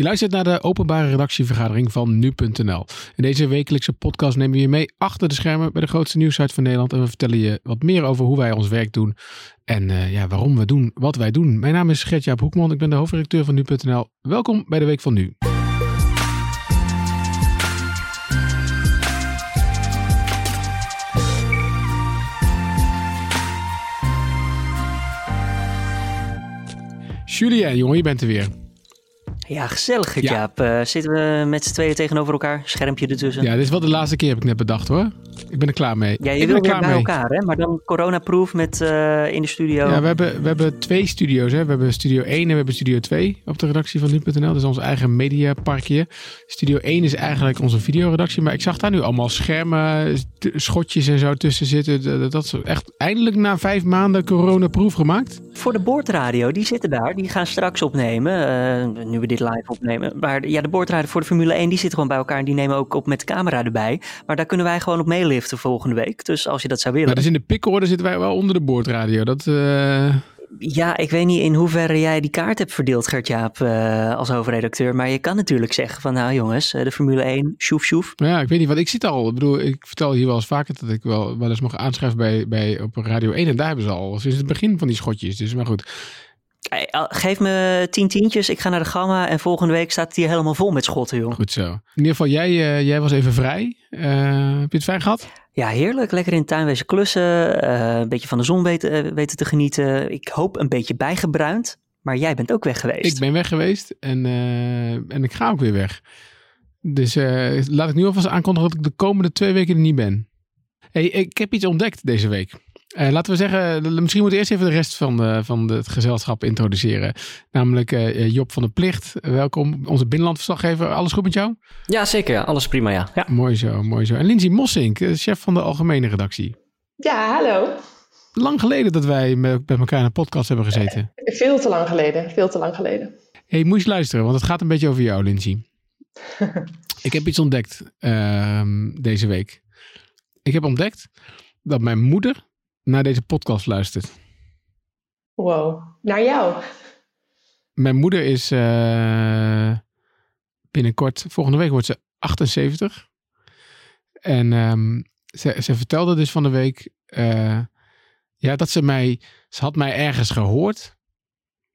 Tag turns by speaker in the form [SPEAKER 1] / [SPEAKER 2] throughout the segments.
[SPEAKER 1] Je luistert naar de openbare redactievergadering van nu.nl. In deze wekelijkse podcast nemen we je mee achter de schermen bij de grootste nieuwsite van Nederland. En we vertellen je wat meer over hoe wij ons werk doen en uh, ja, waarom we doen wat wij doen. Mijn naam is Gertjaap Hoekman, ik ben de hoofdredacteur van nu.nl. Welkom bij de Week van Nu. Julien, jongen, je bent er weer.
[SPEAKER 2] Ja, gezellig, Jaap. Ja. Uh, zitten we met z'n tweeën tegenover elkaar, schermpje ertussen.
[SPEAKER 1] Ja, dit is wel de laatste keer, heb ik net bedacht hoor. Ik ben er klaar mee.
[SPEAKER 2] Ja, je wil weer bij mee. elkaar, hè? Maar dan coronaproof met uh, in de studio.
[SPEAKER 1] Ja, we hebben, we hebben twee studio's, hè. We hebben Studio 1 en we hebben Studio 2 op de redactie van nu.nl. Dat is ons eigen mediaparkje. Studio 1 is eigenlijk onze videoredactie. Maar ik zag daar nu allemaal schermen, schotjes en zo tussen zitten. Dat is echt eindelijk na vijf maanden coronaproof gemaakt.
[SPEAKER 2] Voor de boordradio, die zitten daar. Die gaan straks opnemen. Uh, nu we dit live opnemen. Maar ja, de boordradio voor de Formule 1, die zitten gewoon bij elkaar. En die nemen ook op met camera erbij. Maar daar kunnen wij gewoon op meeliften volgende week. Dus als je dat zou willen.
[SPEAKER 1] Maar dus in de pickorde zitten wij wel onder de boordradio. Dat... Uh...
[SPEAKER 2] Ja, ik weet niet in hoeverre jij die kaart hebt verdeeld, Gert-Jaap, uh, als hoofdredacteur. Maar je kan natuurlijk zeggen van, nou jongens, de Formule 1, sjoef sjoef.
[SPEAKER 1] Ja, ik weet niet, want ik zit al, ik bedoel, ik vertel hier wel eens vaker dat ik wel, wel eens mag aanschrijven bij, bij, op Radio 1. En daar hebben ze al sinds het begin van die schotjes. Dus maar goed.
[SPEAKER 2] Geef me tien tientjes, ik ga naar de gamma en volgende week staat het hier helemaal vol met schotten, joh.
[SPEAKER 1] Goed zo. In ieder geval, jij, uh, jij was even vrij. Uh, heb je het fijn gehad?
[SPEAKER 2] Ja, heerlijk. Lekker in de klussen. Uh, een beetje van de zon weten, weten te genieten. Ik hoop een beetje bijgebruind. Maar jij bent ook weg geweest.
[SPEAKER 1] Ik ben weg geweest en, en ik ga ook weer weg. Dus laat ik nu alvast aankondigen dat ik de komende twee weken er niet ben. Hey, ik heb iets ontdekt deze week. Uh, laten we zeggen, misschien moeten we eerst even de rest van, de, van het gezelschap introduceren. Namelijk uh, Job van de Plicht. Welkom, onze binnenlandverslaggever. Alles goed met jou?
[SPEAKER 3] Ja, zeker. Alles prima, ja. ja.
[SPEAKER 1] Mooi zo, mooi zo. En Lindsay Mossink, chef van de algemene redactie.
[SPEAKER 4] Ja, hallo.
[SPEAKER 1] Lang geleden dat wij met, met elkaar in een podcast hebben gezeten.
[SPEAKER 4] Uh, veel te lang geleden, veel te lang geleden.
[SPEAKER 1] hey, moet je luisteren, want het gaat een beetje over jou, Lindsay. ik heb iets ontdekt ehm, deze week. Ik heb ontdekt dat mijn moeder naar deze podcast luistert.
[SPEAKER 4] Wow, naar jou.
[SPEAKER 1] Mijn moeder is uh, binnenkort, volgende week wordt ze 78. En um, ze, ze, vertelde dus van de week uh, ja, dat ze mij, ze had mij ergens gehoord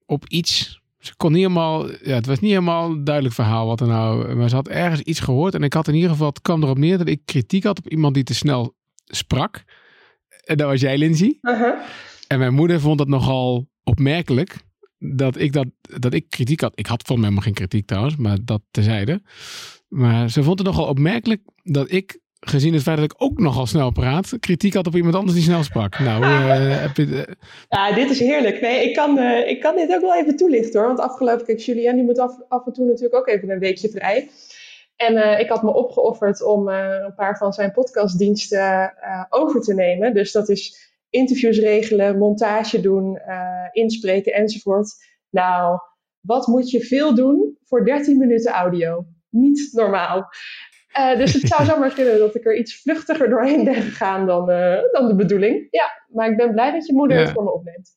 [SPEAKER 1] op iets. Ze kon niet helemaal, ja, het was niet helemaal een duidelijk verhaal wat er nou, maar ze had ergens iets gehoord. En ik had in ieder geval, het kwam erop neer dat ik kritiek had op iemand die te snel sprak. En dat was jij, Lindsay. Uh-huh. En mijn moeder vond het nogal opmerkelijk dat ik, dat, dat ik kritiek had. Ik had volgens mij helemaal geen kritiek trouwens, maar dat tezijde. Maar ze vond het nogal opmerkelijk dat ik, gezien het feit dat ik ook nogal snel praat, kritiek had op iemand anders die snel sprak. Nou, uh, heb je... Uh...
[SPEAKER 4] Ja, dit is heerlijk. Nee, ik kan, uh, ik kan dit ook wel even toelichten hoor. Want afgelopen, kijk, Julien die moet af, af en toe natuurlijk ook even een weekje vrij. En uh, ik had me opgeofferd om uh, een paar van zijn podcastdiensten uh, over te nemen. Dus dat is interviews regelen, montage doen, inspreken enzovoort. Nou, wat moet je veel doen voor 13 minuten audio? Niet normaal. dus het zou zomaar kunnen dat ik er iets vluchtiger doorheen ben gegaan dan, dan de bedoeling. Ja, maar ik ben blij dat je moeder ja. het voor me opneemt.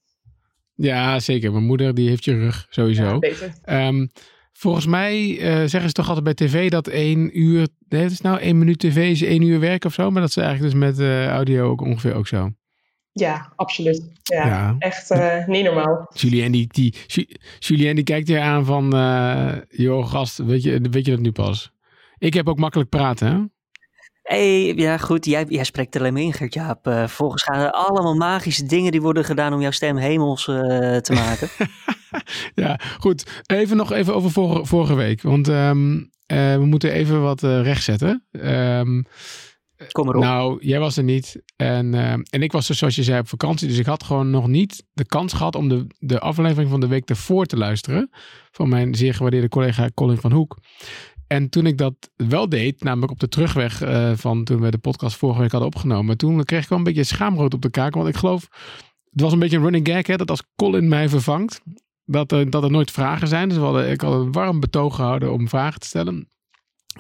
[SPEAKER 1] Ja, zeker. Mijn moeder die heeft je rug sowieso. Ja, beter. Um, Volgens mij uh, zeggen ze toch altijd bij tv dat één uur, nee, het is nou één minuut tv is één uur werk of zo, maar dat is eigenlijk dus met uh, audio ook ongeveer ook zo.
[SPEAKER 4] Ja, absoluut. Ja, ja. echt uh, niet normaal.
[SPEAKER 1] Julien die, die, Julien die kijkt je aan van, joh gast, weet je, weet je dat nu pas? Ik heb ook makkelijk praten, hè?
[SPEAKER 2] Hey, ja goed, jij, jij spreekt er alleen maar in, Gert-Jaap. Uh, volgens gaan er allemaal magische dingen die worden gedaan om jouw stem hemels uh, te maken.
[SPEAKER 1] ja, goed. Even nog even over vorige, vorige week. Want um, uh, we moeten even wat rechtzetten. Um,
[SPEAKER 2] Kom maar op.
[SPEAKER 1] Nou, jij was er niet. En, en ik was dus, zoals je zei, op vakantie. Dus ik had gewoon nog niet de kans gehad om de, de aflevering van de week ervoor te luisteren. Van mijn zeer gewaardeerde collega Colin van Hoek. En toen ik dat wel deed, namelijk op de terugweg uh, van toen we de podcast vorige week hadden opgenomen, toen kreeg ik wel een beetje schaamrood op de kaak. Want ik geloof, het was een beetje een running gag, hè, dat als Colin mij vervangt, dat er, dat er nooit vragen zijn. Dus hadden, ik had een warm betoog gehouden om vragen te stellen.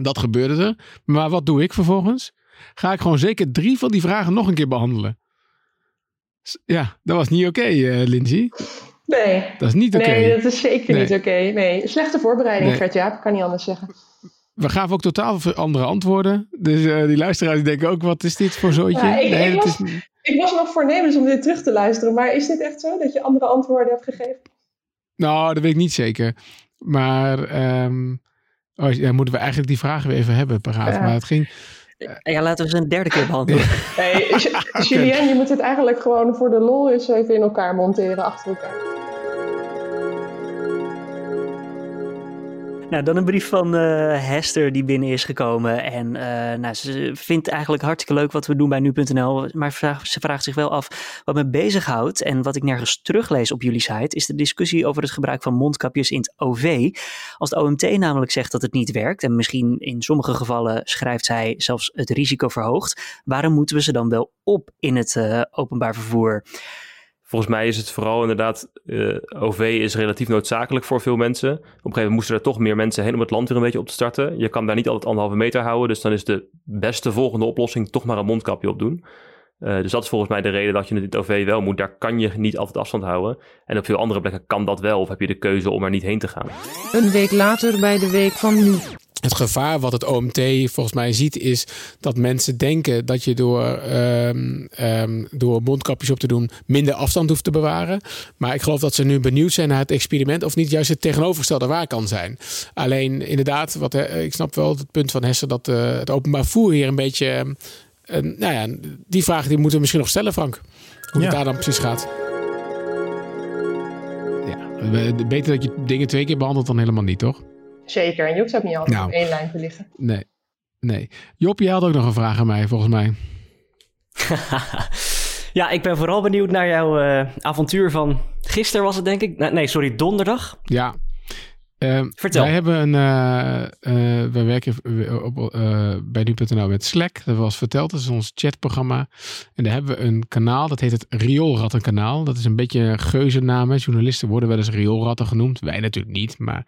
[SPEAKER 1] Dat gebeurde er. Maar wat doe ik vervolgens? Ga ik gewoon zeker drie van die vragen nog een keer behandelen. Ja, dat was niet oké, okay, uh, Lindsay.
[SPEAKER 4] Nee.
[SPEAKER 1] Dat is niet oké.
[SPEAKER 4] Nee, dat is zeker niet oké. Nee, slechte voorbereiding, nee. Gert-Jaap. Kan niet anders zeggen.
[SPEAKER 1] We gaven ook totaal andere antwoorden. Dus uh, die luisteraars denken ook, wat is dit voor zootje?
[SPEAKER 4] Ja, ik, nee, ik, was, is... ik was nog voornemens om dit terug te luisteren. Maar is dit echt zo, dat je andere antwoorden hebt gegeven?
[SPEAKER 1] Nou, dat weet ik niet zeker. Maar um, oh, ja, moeten we eigenlijk die vragen weer even hebben paraat. Ja. Maar het ging...
[SPEAKER 2] Ja, laten we ze een derde keer behandelen.
[SPEAKER 4] Hey, Julien, je moet het eigenlijk gewoon voor de lol eens even in elkaar monteren achter elkaar.
[SPEAKER 2] Nou, dan een brief van uh, Hester die binnen is gekomen. En uh, nou, ze vindt eigenlijk hartstikke leuk wat we doen bij nu.nl. Maar ze vraagt zich wel af wat me bezighoudt. En wat ik nergens teruglees op jullie site, is de discussie over het gebruik van mondkapjes in het OV. Als de OMT namelijk zegt dat het niet werkt, en misschien in sommige gevallen schrijft zij zelfs het risico verhoogt, waarom moeten we ze dan wel op in het uh, openbaar vervoer?
[SPEAKER 5] Volgens mij is het vooral inderdaad, uh, OV is relatief noodzakelijk voor veel mensen. Op een gegeven moment moesten er toch meer mensen heen om het land weer een beetje op te starten. Je kan daar niet altijd anderhalve meter houden, dus dan is de beste volgende oplossing toch maar een mondkapje op doen. Uh, dus dat is volgens mij de reden dat je het OV wel moet. Daar kan je niet altijd afstand houden. En op veel andere plekken kan dat wel, of heb je de keuze om er niet heen te gaan.
[SPEAKER 6] Een week later bij de week van nu.
[SPEAKER 1] Het gevaar wat het OMT volgens mij ziet is dat mensen denken dat je door, um, um, door mondkapjes op te doen minder afstand hoeft te bewaren. Maar ik geloof dat ze nu benieuwd zijn naar het experiment of niet juist het tegenovergestelde waar kan zijn. Alleen inderdaad, wat, ik snap wel het punt van Hester dat uh, het openbaar voer hier een beetje... Uh, nou ja, die vraag die moeten we misschien nog stellen Frank. Hoe ja. het daar dan precies gaat. Ja, beter dat je dingen twee keer behandelt dan helemaal niet, toch?
[SPEAKER 4] Zeker, en je hoeft ook niet altijd nou, op één lijn te liggen.
[SPEAKER 1] Nee, nee. Job, je had ook nog een vraag aan mij, volgens mij.
[SPEAKER 3] ja, ik ben vooral benieuwd naar jouw uh, avontuur van gisteren was het denk ik. Nee, sorry, donderdag.
[SPEAKER 1] Ja. Uh,
[SPEAKER 3] Vertel.
[SPEAKER 1] Wij hebben een, uh, uh, wij werken op, bij nu.nl met Slack. Dat was verteld. Dat is ons chatprogramma. En daar hebben we een kanaal. Dat heet het Rioolrattenkanaal. Dat is een beetje een geuzennaam. Journalisten worden wel eens rioolratten genoemd. Wij natuurlijk niet. Maar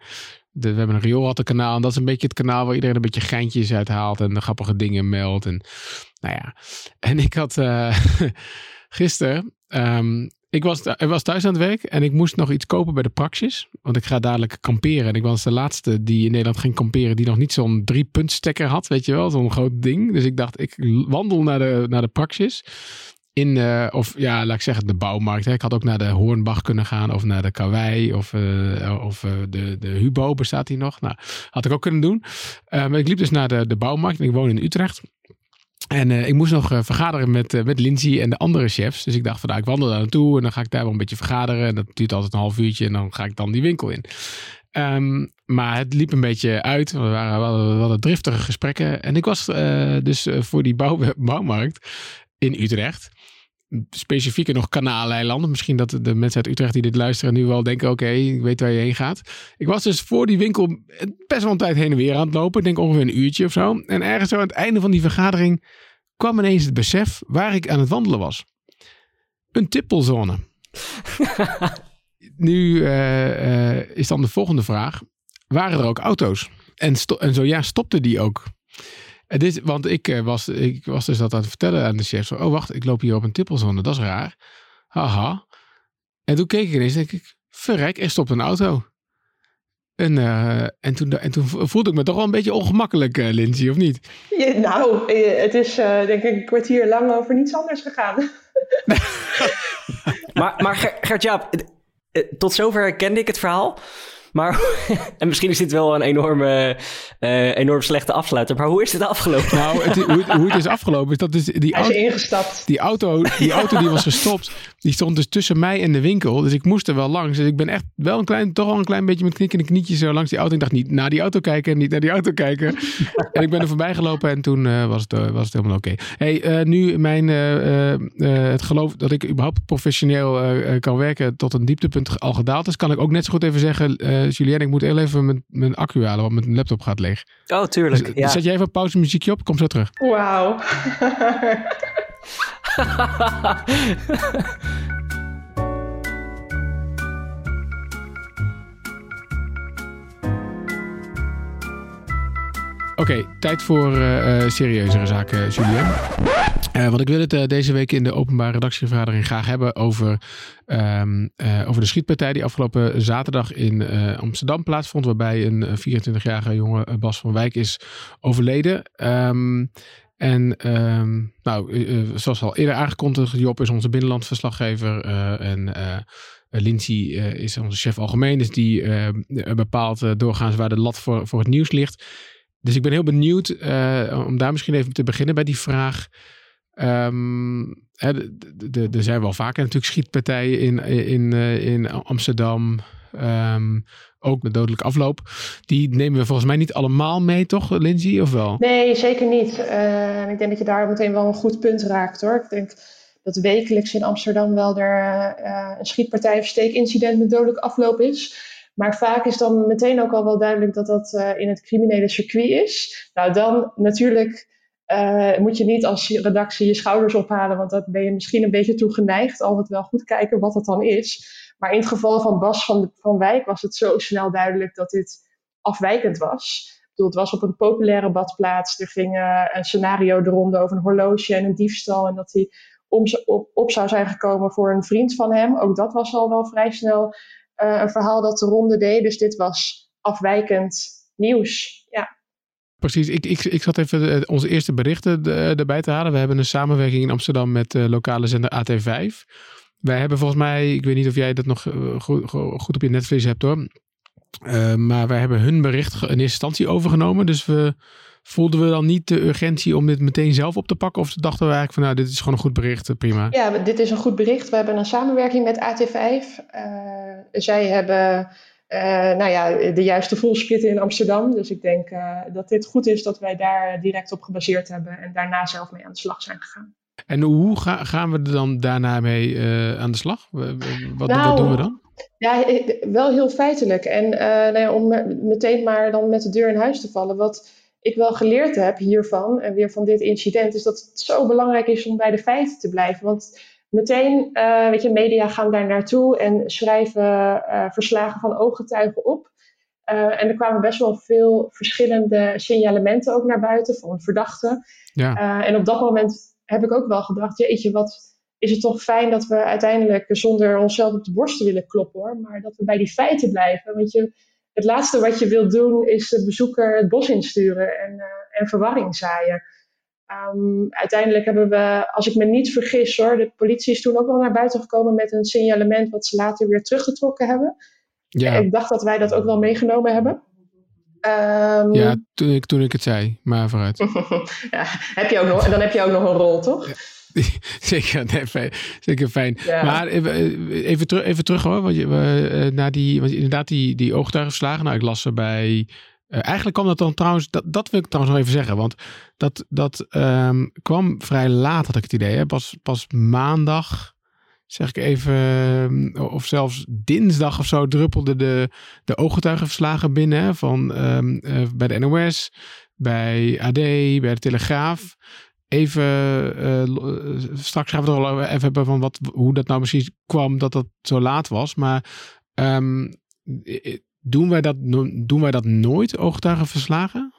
[SPEAKER 1] de, we hebben een rioolrattenkanaal. En dat is een beetje het kanaal waar iedereen een beetje geintjes uithaalt. En de grappige dingen meldt. En nou ja. En ik had gisteren... Um, ik was, ik was thuis aan het werk en ik moest nog iets kopen bij de Praxis. Want ik ga dadelijk kamperen. En ik was de laatste die in Nederland ging kamperen die nog niet zo'n drie punt stekker had. Weet je wel, zo'n groot ding. Dus ik dacht, ik wandel naar de, naar de Praxis. In, of ja, laat ik zeggen, de bouwmarkt. Hè. Ik had ook naar de Hoornbach kunnen gaan. Of naar de Kauwei. Of, uh, of uh, de, de Hubo bestaat die nog. Nou, had ik ook kunnen doen. maar ik liep dus naar de, de bouwmarkt. Ik woon in Utrecht. En ik moest nog vergaderen met, met Lindsay en de andere chefs. Dus ik dacht van nou, ik wandel daar naartoe en dan ga ik daar wel een beetje vergaderen. En dat duurt altijd een half uurtje en dan ga ik dan die winkel in. Um, maar het liep een beetje uit. We, waren, we, hadden, we hadden driftige gesprekken. En ik was dus voor die bouw, bouwmarkt in Utrecht. Specifieker nog Kanaaleilanden. Misschien dat de mensen uit Utrecht die dit luisteren nu wel denken... oké, okay, ik weet waar je heen gaat. Ik was dus voor die winkel best wel een tijd heen en weer aan het lopen. Ik denk ongeveer een uurtje of zo. En ergens zo aan het einde van die vergadering... kwam ineens het besef waar ik aan het wandelen was. Een tippelzone. nu uh, uh, is dan de volgende vraag. Waren er ook auto's? En, en zo ja, stopte die ook? Dit, want ik, uh, was, ik was dus dat aan het vertellen aan de chef. Zo, oh, wacht, ik loop hier op een tippelzone. Dat is raar. Haha. En toen keek ik ineens denk ik, verrek, er stopt een auto. En, uh, en, toen, en toen voelde ik me toch wel een beetje ongemakkelijk, uh, Lindsay, of niet?
[SPEAKER 4] Ja, nou, het is denk ik een kwartier lang over niets anders gegaan.
[SPEAKER 3] maar maar Gert-Jaap, tot zover kende ik het verhaal. Maar, en misschien is dit wel een enorme, uh, enorm slechte afsluiter. Maar hoe is dit afgelopen?
[SPEAKER 1] Nou, het, hoe, het, hoe, het, is afgelopen is dat dus die
[SPEAKER 4] auto, ingestapt.
[SPEAKER 1] Die auto, die auto die was gestopt, die stond dus tussen mij en de winkel. Dus ik moest er wel langs. Dus ik ben echt wel een klein, toch wel een klein beetje met knikkende knietjes zo langs die auto. Ik dacht niet naar die auto kijken, niet naar die auto kijken. en ik ben er voorbij gelopen en toen uh, was, het, uh, was het helemaal oké. Okay. Hey, nu mijn, het geloof dat ik überhaupt professioneel kan werken tot een dieptepunt al gedaald is, kan ik ook net zo goed even zeggen uh, Julien, ik moet heel even mijn, mijn accu halen, want mijn laptop gaat leeg.
[SPEAKER 2] Oh, tuurlijk. Dus,
[SPEAKER 1] ja. Zet jij even pauze muziekje op, kom zo terug.
[SPEAKER 4] Wauw.
[SPEAKER 1] Oké, okay, tijd voor uh, uh, serieuzere zaken, Julien. Eh, want ik wil het eh, deze week in de openbare redactievergadering graag hebben over, ehm, eh, over de schietpartij die afgelopen zaterdag in Amsterdam plaatsvond. Waarbij een eh, 24-jarige jongen, Bas van Wijk, is overleden. Ehm, en ehm, nou, zoals al eerder aangekondigd, Job is onze binnenlandverslaggever. en Lindsay is onze chef algemeen. Dus die bepaalt doorgaans waar de lat voor, voor het nieuws ligt. Dus ik ben heel benieuwd om daar misschien even te beginnen bij die vraag. De- er zijn wel vaker natuurlijk schietpartijen in, in, eh, in Amsterdam. Ehm, ook de dodelijke afloop. Die nemen we volgens mij niet allemaal mee, toch, Lindsay? Of wel?
[SPEAKER 4] Nee, zeker niet. Eh, ik denk dat je daar meteen wel een goed punt raakt hoor. Ik denk dat wekelijks in Amsterdam wel er eh, een schietpartij of steekincident met dodelijk afloop is. Maar vaak is dan meteen ook al wel duidelijk dat dat in het criminele circuit is. Nou, dan natuurlijk eh, moet je niet als redactie je schouders ophalen, want dat ben je misschien een beetje toe geneigd. Altijd wel goed kijken wat het dan is. Maar in het geval van Bas van, de, van Wijk was het zo snel duidelijk dat dit afwijkend was. Ik bedoel, het was op een populaire badplaats. Er ging eh, een scenario de ronde over een horloge en een diefstal. En dat hij om, op, op zou zijn gekomen voor een vriend van hem. Ook dat was al wel vrij snel eh, een verhaal dat de ronde deed. Dus dit was afwijkend nieuws. Ja.
[SPEAKER 1] Precies, ik, ik, ik zat even eh, onze eerste berichten eh, erbij te halen. We hebben een samenwerking in Amsterdam met de lokale zender AT5. Wij hebben volgens mij, ik weet niet of jij dat nog eh, goed, op je netvlies hebt hoor. Maar wij hebben hun bericht in eerste instantie overgenomen. Dus we voelden we dan niet de urgentie om dit meteen zelf op te pakken? Of dachten we eigenlijk van nou, dit is gewoon een goed bericht, prima.
[SPEAKER 4] Ja, dit is een goed bericht. We hebben een samenwerking met AT5. Uh, zij hebben nou ja, de juiste voelsplitten in Amsterdam. Dus ik denk uh, dat dit goed is dat wij daar direct op gebaseerd hebben en daarna zelf mee aan de slag zijn gegaan.
[SPEAKER 1] En hoe ga, gaan we er dan daarna mee uh, aan de slag? Wat, nou, wat, doen we dan?
[SPEAKER 4] Ja, wel heel feitelijk. En uh, nou ja, om meteen maar dan met de deur in huis te vallen. Wat ik wel geleerd heb hiervan en weer van dit incident, is dat het zo belangrijk is om bij de feiten te blijven. Want meteen, uh, weet je, media gaan daar naartoe en schrijven uh, verslagen van ooggetuigen op. Uh, en er kwamen best wel veel verschillende signalementen ook naar buiten van verdachten. Ja. en op dat moment heb ik ook wel gedacht, jeetje, wat is het toch fijn dat we uiteindelijk zonder onszelf op de borst te willen kloppen hoor, maar dat we bij die feiten blijven. Want je, het laatste wat je wilt doen is de bezoeker het bos insturen en, uh, en verwarring zaaien. Um, uiteindelijk hebben we, als ik me niet vergis hoor, de politie is toen ook wel naar buiten gekomen met een signalement wat ze later weer teruggetrokken hebben. Ja. Ik dacht dat wij dat ook wel meegenomen hebben.
[SPEAKER 1] Um, ja, toen ik, toen ik het zei, maar vooruit.
[SPEAKER 4] ja, heb je ook nog, dan heb je ook nog een rol, toch?
[SPEAKER 1] zeker, nee, fijn, zeker fijn. Ja. Maar even, terug, even terug hoor, want je, uh, naar die, want inderdaad die, die oogtuigenverslagen. Nou, ik las er bij. Uh, eigenlijk kwam dat dan trouwens, dat, dat wil ik trouwens nog even zeggen, want dat, dat um, kwam vrij laat, had ik het idee. Hè? Pas, pas maandag, zeg ik even, of zelfs dinsdag of zo, druppelden de, de ooggetuigenverslagen binnen van um, uh, bij de NOS, bij AD, bij de Telegraaf even uh, straks gaan we het wel even hebben van wat, hoe dat nou precies kwam dat dat zo laat was. Maar um, doen, wij dat, doen wij dat nooit, oogtuigenverslagen?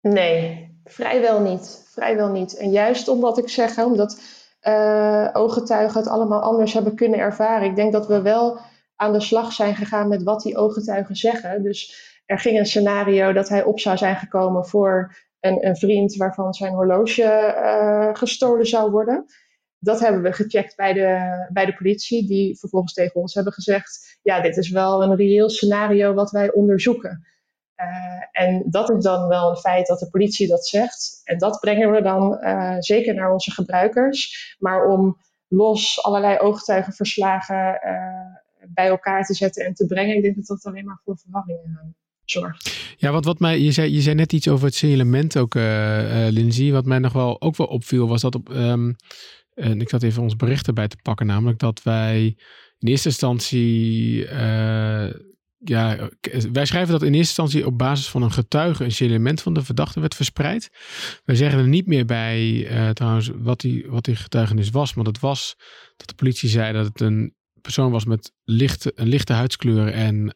[SPEAKER 4] Nee, vrijwel niet. Vrijwel niet. En juist omdat ik zeg, omdat uh, ooggetuigen het allemaal anders hebben kunnen ervaren. Ik denk dat we wel aan de slag zijn gegaan met wat die ooggetuigen zeggen. Dus er ging een scenario dat hij op zou zijn gekomen voor een, een vriend waarvan zijn horloge uh, gestolen zou worden. Dat hebben we gecheckt bij de, bij de politie, die vervolgens tegen ons hebben gezegd: ja, dit is wel een reëel scenario wat wij onderzoeken. Uh, en dat is dan wel een feit dat de politie dat zegt. En dat brengen we dan uh, zeker naar onze gebruikers. Maar om los allerlei ooggetuigenverslagen bij elkaar te zetten en te brengen, ik denk dat dat alleen maar voor verwarring zorgt.
[SPEAKER 1] Ja, want wat mij, je zei, je zei net iets over het signalement ook, Lindsay. Wat mij nog wel ook wel opviel, was dat op. Um, en ik zat even ons bericht erbij te pakken, namelijk dat wij in eerste instantie. Uh, ja, wij schrijven dat in eerste instantie op basis van een getuige een signalement van de verdachte werd verspreid. Wij zeggen er niet meer bij trouwens wat die, wat die getuigenis was, want het was dat de politie zei dat het een persoon was met lichte, een lichte huidskleur en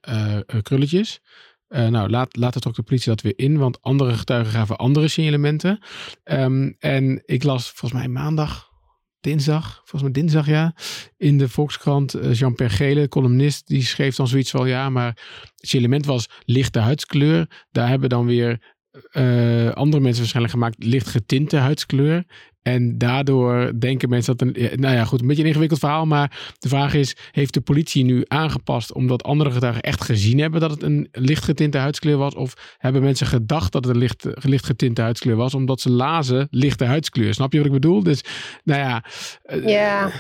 [SPEAKER 1] krulletjes. Eh, nou, laat, later trok de politie dat weer in, want andere getuigen gaven andere signalementen. Ehm, en ik las volgens mij maandag, dinsdag, volgens mij dinsdag ja, in de Volkskrant, eh, Jean-Pierre Gele, columnist, die schreef dan zoiets van ja, maar het signalement was lichte huidskleur. Daar hebben dan weer eh, andere mensen waarschijnlijk gemaakt licht getinte huidskleur. En daardoor denken mensen dat een. Nou ja, goed, een beetje een ingewikkeld verhaal. Maar de vraag is: heeft de politie nu aangepast omdat andere getuigen echt gezien hebben dat het een licht getinte huidskleur was? Of hebben mensen gedacht dat het een licht, licht getinte huidskleur was omdat ze lazen lichte huidskleur? Snap je wat ik bedoel? Dus, nou ja. eh,
[SPEAKER 4] Ja,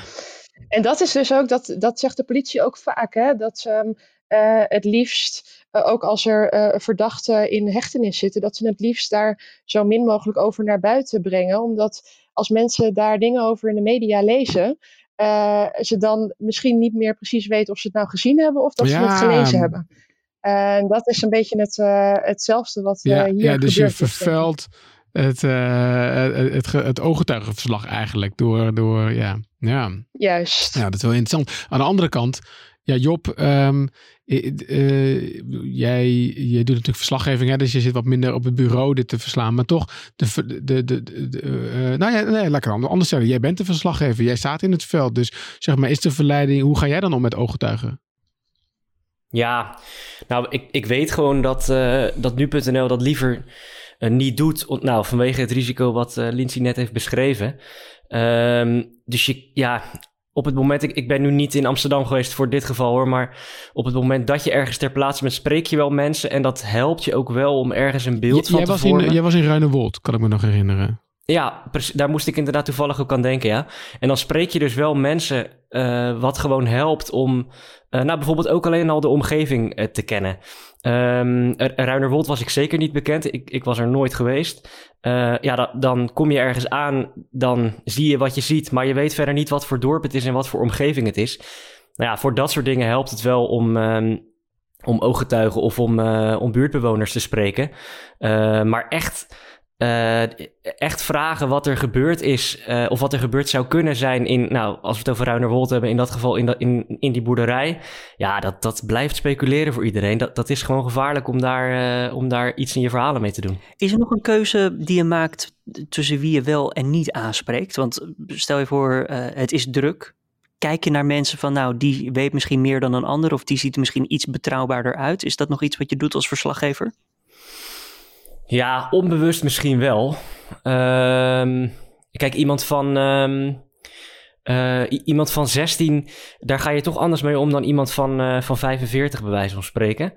[SPEAKER 4] en dat is dus ook, dat, dat zegt de politie ook vaak, hè, dat ze hem eh, het liefst, eh, ook als er eh, verdachten in hechtenis zitten, dat ze het liefst daar zo min mogelijk over naar buiten brengen. Omdat als mensen daar dingen over in de media lezen, eh, ze dan misschien niet meer precies weten of ze het nou gezien hebben of dat ze het gelezen hebben. En dat is een beetje het, eh, hetzelfde wat eh,
[SPEAKER 1] ja,
[SPEAKER 4] hier
[SPEAKER 1] ja, dus je
[SPEAKER 4] gebeurt.
[SPEAKER 1] vervuilt het, eh, het, het, ge- het ooggetuigenverslag eigenlijk door, door ja, ja.
[SPEAKER 4] Juist.
[SPEAKER 1] Ja, dat is wel interessant. Aan de andere kant, ja, Job, ehm, eh, jij, jij doet natuurlijk verslaggeving, hè, dus je zit wat minder op het bureau dit te verslaan. Maar toch, de, de, de, de, de, eh, nou ja, nee, het anders zeggen. Jij bent de verslaggever, jij staat in het veld. Dus zeg maar, is de verleiding, hoe ga jij dan om met ooggetuigen?
[SPEAKER 3] Ja, nou, ik, ik weet gewoon dat, eh, dat nu.nl dat liever niet doet. Nou, vanwege het risico wat eh Lindsay net heeft beschreven. Ehm, dus je, ja, op het moment, ik, ik ben nu niet in Amsterdam geweest voor dit geval hoor, maar op het moment dat je ergens ter plaatse bent, spreek je wel mensen en dat helpt je ook wel om ergens een beeld
[SPEAKER 1] J-
[SPEAKER 3] van te
[SPEAKER 1] was
[SPEAKER 3] vormen.
[SPEAKER 1] in, jij was in Ruinewold, kan ik me nog herinneren.
[SPEAKER 3] Ja, daar moest ik inderdaad toevallig ook aan denken, ja. En dan spreek je dus wel mensen eh, wat gewoon helpt om, eh, nou bijvoorbeeld ook alleen al de omgeving eh, te kennen. Ehm Ruinerwold was ik zeker niet bekend, ik, ik was er nooit geweest. Ja, da- dan kom je ergens aan, dan zie je wat je ziet, maar je weet verder niet wat voor dorp het is en wat voor omgeving het is. Nou ja, voor dat soort dingen helpt het wel om... ehm, om ooggetuigen of om, om buurtbewoners te spreken. Maar echt, eh, echt vragen wat er gebeurd is, eh, of wat er gebeurd zou kunnen zijn in, nou, als we het over Ruinerwold hebben, in dat geval in, in, in die boerderij. Ja, dat, dat blijft speculeren voor iedereen. Dat, dat is gewoon gevaarlijk om daar, eh, om daar iets in je verhalen mee te doen.
[SPEAKER 2] Is er nog een keuze die je maakt tussen wie je wel en niet aanspreekt? Want stel je voor, het is druk. Kijk je naar mensen van, nou, die weet misschien meer dan een ander, of die ziet er misschien iets betrouwbaarder uit. Is dat nog iets wat je doet als verslaggever?
[SPEAKER 3] Ja, onbewust misschien wel. Ehm, kijk, iemand van, ehm, eh, iemand van 16, daar ga je toch anders mee om dan iemand van, eh, van 45, bij wijze van spreken.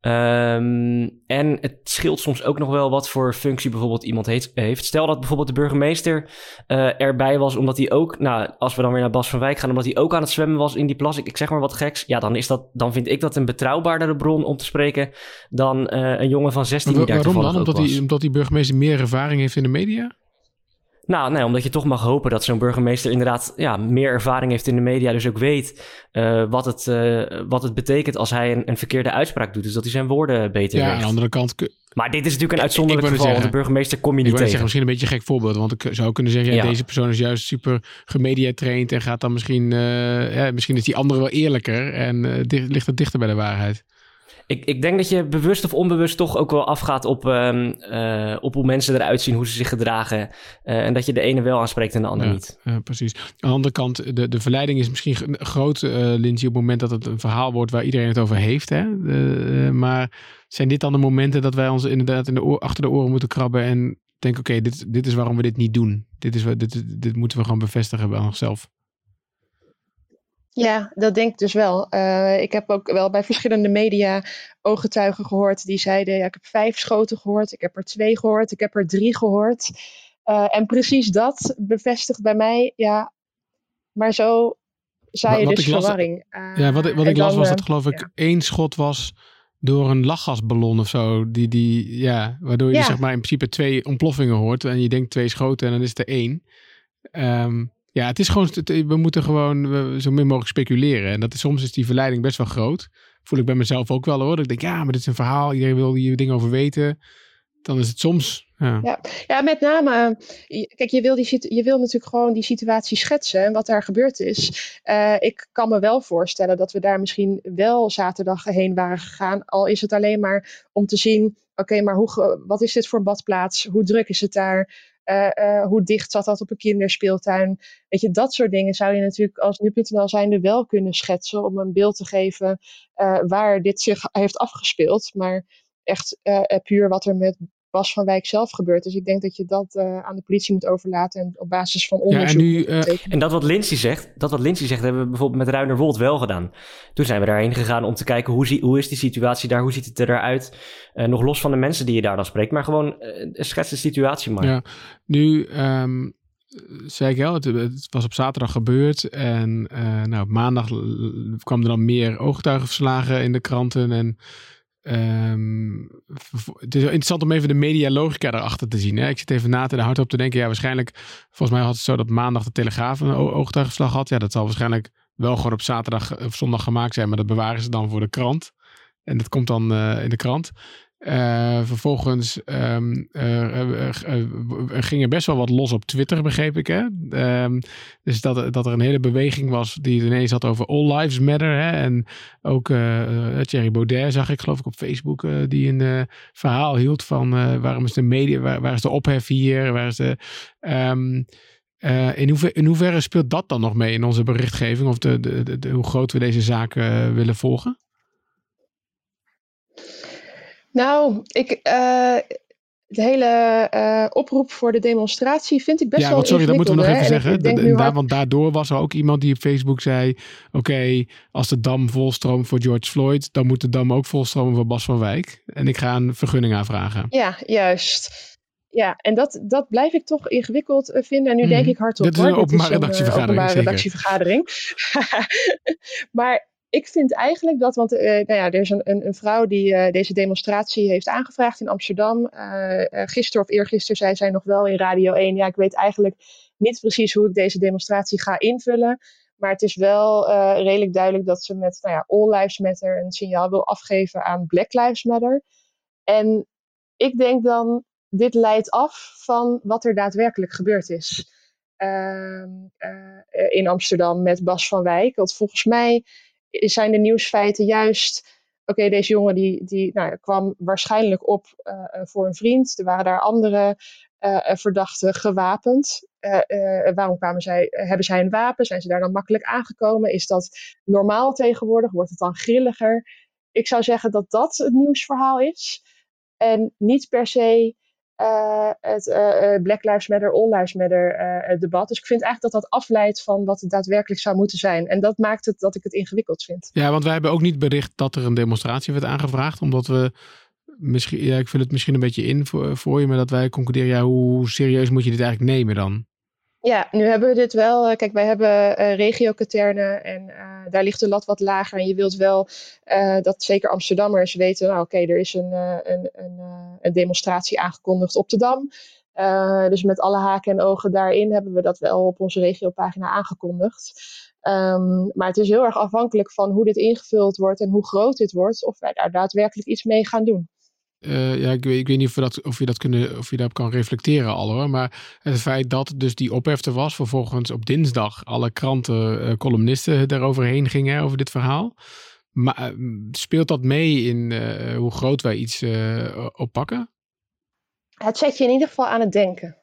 [SPEAKER 3] Ehm, en het scheelt soms ook nog wel wat voor functie bijvoorbeeld iemand heet- heeft. Stel dat bijvoorbeeld de burgemeester eh, erbij was, omdat hij ook, nou, als we dan weer naar Bas van Wijk gaan, omdat hij ook aan het zwemmen was in die plas, ik, ik zeg maar wat geks. Ja, dan, is dat, dan vind ik dat een betrouwbaardere bron om te spreken dan eh, een jongen van 16 die daar
[SPEAKER 1] waarom dan? Omdat die, omdat die burgemeester meer ervaring heeft in de media?
[SPEAKER 3] Nou, nee, omdat je toch mag hopen dat zo'n burgemeester inderdaad ja, meer ervaring heeft in de media. Dus ook weet eh, wat, het, eh, wat het betekent als hij een, een verkeerde uitspraak doet. Dus dat hij zijn woorden beter
[SPEAKER 1] Ja, aan de andere kant
[SPEAKER 3] Maar dit is natuurlijk een uitzonderlijk
[SPEAKER 1] Ik
[SPEAKER 3] geval. Want de burgemeester kom je
[SPEAKER 1] Ik
[SPEAKER 3] niet tegen.
[SPEAKER 1] zeggen, misschien een beetje een gek voorbeeld. Want ik zou kunnen zeggen, ja,
[SPEAKER 3] Ja.
[SPEAKER 1] deze persoon is juist super gemediatraind en gaat dan misschien, eh, ja, misschien is die andere wel eerlijker en ligt het dichter bij de waarheid.
[SPEAKER 3] Ik, ik denk dat je bewust of onbewust toch ook wel afgaat op, ehm, eh, op hoe mensen eruit zien, hoe ze zich gedragen. eh, en dat je de ene wel aanspreekt en de andere
[SPEAKER 1] Ja.
[SPEAKER 3] niet.
[SPEAKER 1] Ja, precies. Aan de andere kant, de, de verleiding is misschien groot, eh Lindsay, op het moment dat het een verhaal wordt waar iedereen het over heeft. Hè? Maar zijn dit dan de momenten dat wij ons inderdaad in de oor, achter de oren moeten krabben en denken, oké, dit, dit is waarom we dit niet doen. Dit, is, wat- dit, dit moeten we gewoon bevestigen bij onszelf.
[SPEAKER 4] Ja, dat denk ik dus wel. Eh, ik heb ook wel bij verschillende media ooggetuigen gehoord die zeiden: ja, ik heb vijf schoten gehoord, ik heb er twee gehoord, ik heb er drie gehoord. Eh, en precies dat bevestigt bij mij, ja, maar zo zaai je dus
[SPEAKER 1] las-
[SPEAKER 4] verwarring. Eh,
[SPEAKER 1] Ja, wat, ik- wat ik las
[SPEAKER 4] dan,
[SPEAKER 1] was
[SPEAKER 4] eh,
[SPEAKER 1] dat geloof ik
[SPEAKER 4] ja.
[SPEAKER 1] één schot was door een lachgasballon of zo. Die, die, ja, waardoor je
[SPEAKER 4] Ja.
[SPEAKER 1] zeg maar in principe twee ontploffingen hoort. En je denkt twee schoten en dan is het er één. Ehm, ja, het is gewoon, we moeten gewoon zo min mogelijk speculeren. En dat is, soms is die verleiding best wel groot. Voel ik bij mezelf ook wel hoor. Dat ik denk, ja, maar dit is een verhaal. Iedereen wil hier dingen over weten. Dan is het soms Ja.
[SPEAKER 4] Ja. Ja, met name, eh, kijk, je wil, die, je wil natuurlijk gewoon die situatie schetsen en wat daar gebeurd is. Eh, ik kan me wel voorstellen dat we daar misschien wel zaterdag heen waren gegaan, al is het alleen maar om te zien, oké, maar hoe, wat is dit voor een badplaats? Hoe druk is het daar? Eh, eh, hoe dicht zat dat op een kinderspeeltuin? Weet je, dat soort dingen zou je natuurlijk als nu.nl zijnde wel kunnen schetsen om een beeld te geven eh, waar dit zich heeft afgespeeld. Maar echt eh, puur wat er met Bas van Wijk zelf gebeurt. Dus ik denk dat je dat eh, aan de politie moet overlaten en op basis van
[SPEAKER 1] Ja,
[SPEAKER 4] onderzoek.
[SPEAKER 1] en nu, eh.
[SPEAKER 3] En dat wat Lindsay zegt, dat wat Lindsay zegt, hebben we bijvoorbeeld met Ruinerwold wel gedaan. Toen zijn we daarheen gegaan om te kijken hoe, zie, hoe is die situatie daar, hoe ziet het eruit. Eh nog los van de mensen die je daar dan spreekt, maar gewoon eh, schets de situatie maar.
[SPEAKER 1] Ja, nu ehm, zei ik al, het, het was op zaterdag gebeurd. En eh, nou, op maandag kwam er dan meer ooggetuigenverslagen in de kranten. En ehm, het is interessant om even de medialogica erachter te zien. Hè? Ik zit even na te hardop te denken. Ja, waarschijnlijk, volgens mij had het zo dat maandag de Telegraaf een o- ooggetuigenverslag had. Ja, dat zal waarschijnlijk wel gewoon op zaterdag of zondag gemaakt zijn. Maar dat bewaren ze dan voor de krant. En dat komt dan eh, in de krant. Eh, vervolgens er ging er best wel wat los op Twitter, begreep ik. Hè? Ehm, dus dat, dat er een hele beweging was die ineens had over All Lives Matter. Hè? En ook Thierry Baudet zag ik geloof ik op Facebook, die een verhaal hield van waarom is de media, waar, is de ophef hier, waar is de... ehm, eh, in, hoever, in hoeverre speelt dat dan nog mee in onze berichtgeving? Of de, de, de, hoe groot we deze zaak eh, willen volgen?
[SPEAKER 4] Nou, ik, eh, de hele eh, oproep voor de demonstratie vind ik best
[SPEAKER 1] ja,
[SPEAKER 4] wel
[SPEAKER 1] want sorry, dat moeten we nog even
[SPEAKER 4] ik-
[SPEAKER 1] zeggen.
[SPEAKER 4] ik denk
[SPEAKER 1] Da-
[SPEAKER 4] nu
[SPEAKER 1] da-
[SPEAKER 4] hard-
[SPEAKER 1] want daardoor was er ook iemand die op Facebook zei: Oké, als de dam volstroomt voor George Floyd, dan moet de dam ook volstromen voor Bas van Wijk. En ik ga een vergunning aanvragen.
[SPEAKER 4] Ja, juist. Ja, en dat, dat blijf ik toch ingewikkeld eh, vinden. En nu denk
[SPEAKER 1] Mhm.
[SPEAKER 4] ik hardop.
[SPEAKER 1] Dit is een openbare
[SPEAKER 4] eh,
[SPEAKER 1] redactievergadering,
[SPEAKER 4] openbare redactievergadering. maar ik vind eigenlijk dat, want eh, nou ja, er is een, een, een vrouw die eh, deze demonstratie heeft aangevraagd in Amsterdam. Eh, gisteren of eergisteren zei zij nog wel in Radio 1. Ja, ik weet eigenlijk niet precies hoe ik deze demonstratie ga invullen. Maar het is wel redelijk duidelijk dat ze met nou ja, All Lives Matter een signaal wil afgeven aan Black Lives Matter. En ik denk dan, dit leidt af van wat er daadwerkelijk gebeurd is. Ehm, eh, in Amsterdam met Bas van Wijk. Want volgens mij zijn de nieuwsfeiten juist. Oké, deze jongen die, die nou, kwam waarschijnlijk op eh, eh, voor een vriend. Er waren daar andere eh, verdachten gewapend. Waarom kwamen zij, hebben zij een wapen? Zijn ze daar dan makkelijk aangekomen? Is dat normaal tegenwoordig? Wordt het dan grilliger? Ik zou zeggen dat dat het nieuwsverhaal is. En niet per se eh, het eh, Black Lives Matter, All Lives Matter debat. Dus ik vind eigenlijk dat dat afleidt van wat het daadwerkelijk zou moeten zijn. En dat maakt het dat ik het ingewikkeld vind.
[SPEAKER 1] Ja, want wij hebben ook niet bericht dat er een demonstratie werd aangevraagd. Omdat we misschien, ja, ik vul het misschien een beetje in voor, voor je, maar dat wij concluderen, ja, hoe serieus moet je dit eigenlijk nemen dan?
[SPEAKER 4] Ja, nu hebben we dit wel. eh, Kijk, wij hebben eh regio-katernen en eh, daar ligt de lat wat lager. En je wilt wel dat zeker Amsterdammers weten, nou oké, er is een, een, een, een demonstratie aangekondigd op de Dam. Dus met alle haken en ogen daarin hebben we dat wel op onze regiopagina aangekondigd. Ehm, maar het is heel erg afhankelijk van hoe dit ingevuld wordt en hoe groot dit wordt, of wij daar daadwerkelijk iets mee gaan doen.
[SPEAKER 1] Eh, ja, ik weet, niet of, dat, of, je dat kunnen, of je daarop kan reflecteren al hoor. Maar het feit dat dus die ophef er was, vervolgens op dinsdag alle kranten, eh, columnisten daaroverheen gingen over dit verhaal. Maar eh, speelt dat mee in hoe groot wij iets oppakken?
[SPEAKER 4] Het zet je in ieder geval aan het denken,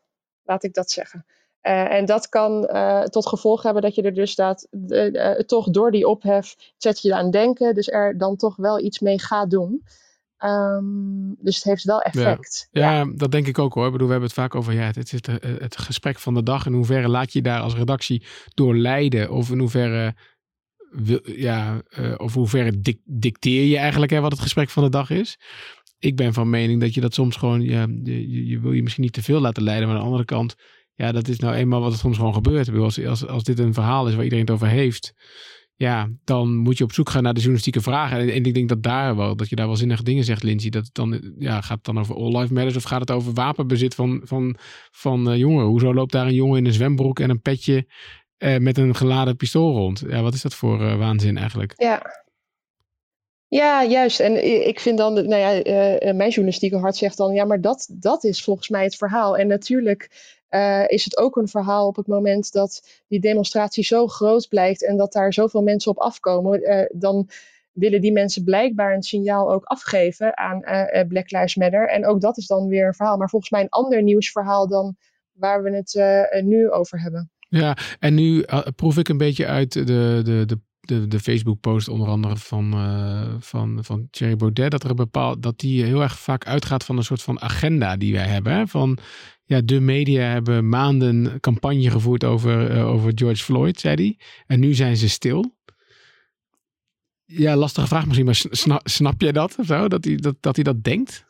[SPEAKER 4] laat ik dat zeggen. Uh, en dat kan uh, tot gevolg hebben dat je er dus uh, toch door die ophef zet je aan denken, dus er dan toch wel iets mee gaat doen. Um, dus het heeft wel effect.
[SPEAKER 1] Ja, ja. ja, dat denk ik ook hoor. Ik bedoel, we hebben het vaak over ja, het, het, het, gesprek van de dag. In hoeverre laat je daar als redactie door leiden? Of in hoeverre, ja, uh, of hoeverre dic dicteer je eigenlijk hè, wat het gesprek van de dag is? Ik ben van mening dat je dat soms gewoon, ja, je, je wil je misschien niet te veel laten leiden. Maar aan de andere kant, ja, dat is nou eenmaal wat er soms gewoon gebeurt. Als, als, als dit een verhaal is waar iedereen het over heeft, ja, dan moet je op zoek gaan naar de journalistieke vragen. En, ik denk dat daar wel, dat je daar wel zinnige dingen zegt, Lindsay. Dat dan, ja, gaat het dan over all life matters of gaat het over wapenbezit van, van, van uh, jongeren? Hoezo loopt daar een jongen in een zwembroek en een petje uh, met een geladen pistool rond? Ja, wat is dat voor uh, waanzin eigenlijk?
[SPEAKER 4] Ja. Ja, juist. En ik vind dan, nou ja, eh, eh, mijn journalistieke hart zegt dan, ja, maar dat, dat is volgens mij het verhaal. En natuurlijk eh, is het ook een verhaal op het moment dat die demonstratie zo groot blijkt en dat daar zoveel mensen op afkomen. eh, dan willen die mensen blijkbaar een signaal ook afgeven aan eh, Black Lives Matter. En ook dat is dan weer een verhaal. Maar volgens mij een ander nieuwsverhaal dan waar we het nu over hebben.
[SPEAKER 1] Ja, en nu proef ik een beetje uit de, de, de, de, de Facebook-post onder andere van, eh, van, van Thierry Baudet, dat er bepaald, dat die heel erg vaak uitgaat van een soort van agenda die wij hebben. Van, ja, de media hebben maanden campagne gevoerd over, eh, over George Floyd, zei hij. En nu zijn ze stil. Ja, lastige vraag misschien, maar snap, snap jij dat of zo? Dat hij dat, dat, hij dat denkt?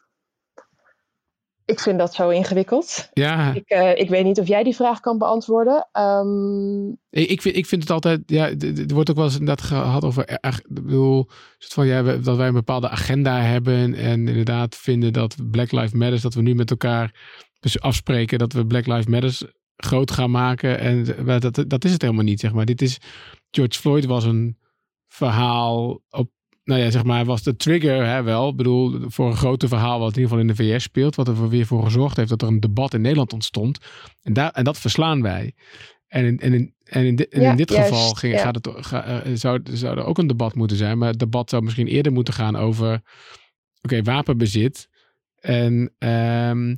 [SPEAKER 4] Ik vind dat zo ingewikkeld.
[SPEAKER 1] Ja,
[SPEAKER 4] Ik, eh, ik weet niet of jij die vraag kan beantwoorden. Ehm,
[SPEAKER 1] Ik, ik, vind, ik vind het altijd, ja, er wordt ook wel eens inderdaad gehad over, eh, ik bedoel, soort van, ja, dat wij een bepaalde agenda hebben en inderdaad vinden dat Black Lives Matter, dat we nu met elkaar dus afspreken dat we Black Lives Matter groot gaan maken en maar dat, dat is het helemaal niet, zeg maar. Dit is, George Floyd was een verhaal op, nou ja, zeg maar, was de trigger, hè, wel, ik bedoel, voor een grote verhaal wat in ieder geval in de VS speelt, wat er weer voor gezorgd heeft dat er een debat in Nederland ontstond. En, daar, en dat verslaan wij. En in, en in, en in, en
[SPEAKER 4] Ja,
[SPEAKER 1] in dit
[SPEAKER 4] juist,
[SPEAKER 1] geval ging,
[SPEAKER 4] ja.
[SPEAKER 1] gaat het, ga, eh, zou, zou er ook een debat moeten zijn. Maar het debat zou misschien eerder moeten gaan over oké, wapenbezit. En ehm,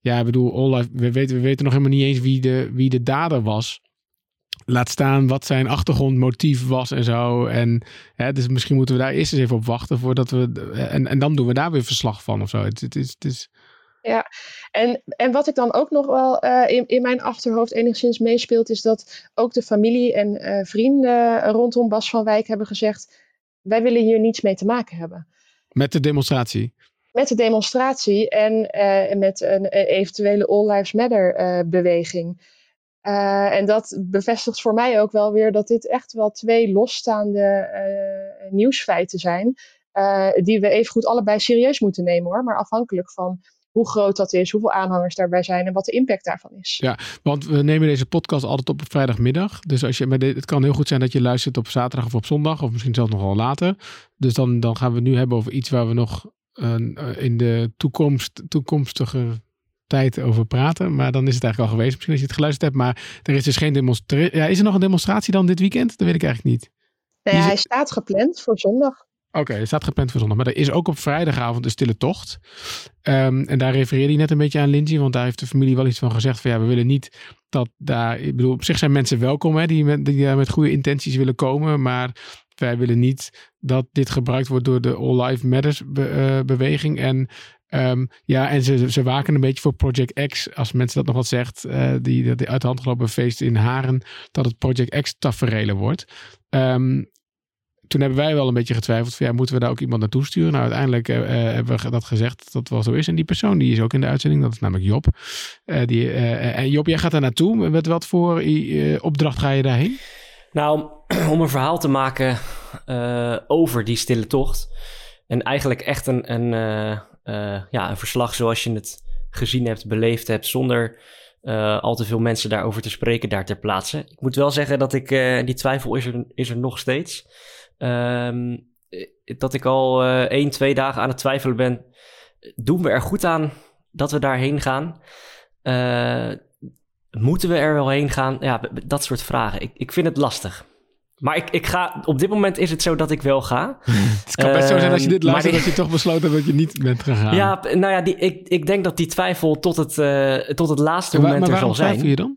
[SPEAKER 1] ja, ik bedoel, all life- we, weten, we weten nog helemaal niet eens wie de, wie de dader was. Laat staan wat zijn achtergrondmotief was en zo. En hè, dus misschien moeten we daar eerst eens even op wachten voordat we. En, en dan doen we daar weer verslag van of zo. Het, het is. Het is
[SPEAKER 4] En, en wat ik dan ook nog wel eh, in, in mijn achterhoofd enigszins meespeelt, is dat ook de familie en eh, vrienden rondom Bas van Wijk hebben gezegd: wij willen hier niets mee te maken hebben.
[SPEAKER 1] met de demonstratie.
[SPEAKER 4] Met de demonstratie en eh, met een eventuele All Lives Matter beweging. Eh, en dat bevestigt voor mij ook wel weer dat dit echt wel twee losstaande eh, nieuwsfeiten zijn. eh, die we even goed allebei serieus moeten nemen hoor. Maar afhankelijk van hoe groot dat is, hoeveel aanhangers daarbij zijn en wat de impact daarvan is.
[SPEAKER 1] Ja, want we nemen deze podcast altijd op op vrijdagmiddag. Dus als je, het kan heel goed zijn dat je luistert op zaterdag of op zondag, of misschien zelfs nog wel later. Dus dan, dan gaan we het nu hebben over iets waar we nog in de toekomst, toekomstige tijd over praten. Maar dan is het eigenlijk al geweest, misschien als je het geluisterd hebt. Maar er is dus geen demonstratie. Ja, is er nog een demonstratie dan dit weekend? Dat weet ik eigenlijk niet.
[SPEAKER 4] Nou ja, hij staat gepland voor zondag.
[SPEAKER 1] Oké, het staat gepland voor zondag. Maar er is ook op vrijdagavond een stille tocht. Ehm, en daar refereerde hij net een beetje aan Lindsay. Want daar heeft de familie wel iets van gezegd. Van ja, we willen niet dat daar... Ik bedoel, op zich zijn mensen welkom hè, die, met, die daar met goede intenties willen komen. Maar wij willen niet dat dit gebruikt wordt door de All Life Matters be- eh, beweging. En ehm, ja, en ze, ze waken een beetje voor Project X. Als mensen dat nog wat zegt. eh, die, die uit de hand gelopen feest in Haren. Dat het Project X taferelen wordt. Ehm, toen hebben wij wel een beetje getwijfeld van ja, moeten we daar ook iemand naartoe sturen? Nou, uiteindelijk eh, eh, hebben we dat gezegd dat dat wel zo is. En die persoon die is ook in de uitzending, dat is namelijk Job. Die, en Job, jij gaat daar naartoe. Met wat voor opdracht ga je daarheen?
[SPEAKER 3] Nou, om een verhaal te maken over die stille tocht. En eigenlijk echt een, een, eh, ja, een verslag zoals je het gezien hebt, beleefd hebt, zonder eh, al te veel mensen daarover te spreken daar ter plaatse. Ik moet wel zeggen dat ik, eh, die twijfel is er, is er nog steeds. Eh, dat ik al één, twee dagen aan het twijfelen ben. Doen we er goed aan dat we daarheen gaan? Moeten we er wel heen gaan? Ja, dat soort vragen. Ik, ik vind het lastig. Maar ik, ik ga, op dit moment is het zo dat ik wel ga.
[SPEAKER 1] Het kan best zo zijn als je dit
[SPEAKER 3] Ehm,
[SPEAKER 1] luistert
[SPEAKER 3] maar
[SPEAKER 1] dat je toch besloten hebt dat je niet bent gegaan.
[SPEAKER 3] Ja, nou ja, die, ik, ik denk dat die twijfel tot het, eh, tot het laatste
[SPEAKER 1] waar-
[SPEAKER 3] moment er zal zijn.
[SPEAKER 1] twijfel je dan?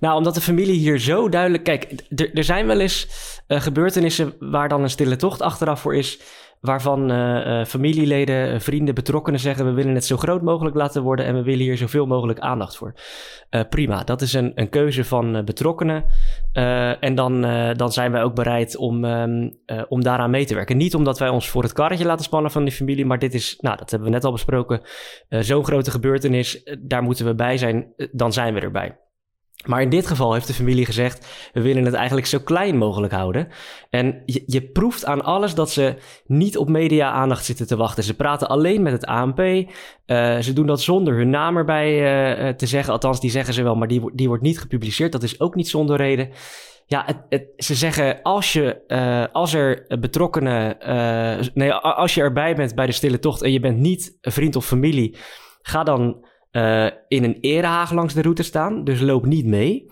[SPEAKER 3] Nou, omdat de familie hier zo duidelijk... Kijk, er zijn wel eens eh, gebeurtenissen waar dan een stille tocht achteraf voor is... waarvan eh, eh, familieleden, eh, vrienden, betrokkenen zeggen... we willen het zo groot mogelijk laten worden... en we willen hier zoveel mogelijk aandacht voor. Prima, dat is een, een keuze van betrokkenen. En dan, dan zijn wij ook bereid om, ehm, eh, om daaraan mee te werken. Niet omdat wij ons voor het karretje laten spannen van die familie... maar dit is, nou, dat hebben we net al besproken... zo'n grote gebeurtenis, daar moeten we bij zijn... dan zijn we erbij. Maar in dit geval heeft de familie gezegd: we willen het eigenlijk zo klein mogelijk houden. En je, je proeft aan alles dat ze niet op media-aandacht zitten te wachten. Ze praten alleen met het ANP. Eh, ze doen dat zonder hun naam erbij eh, eh, te zeggen. Althans, die zeggen ze wel, maar die, die wordt niet gepubliceerd. Dat is ook niet zonder reden. ja, het, het, ze zeggen als, je, uh, als er betrokkenen, nee, als je erbij bent bij de stille tocht en je bent niet vriend of familie, ga dan uh, in een erehaag langs de route staan. Dus loop niet mee.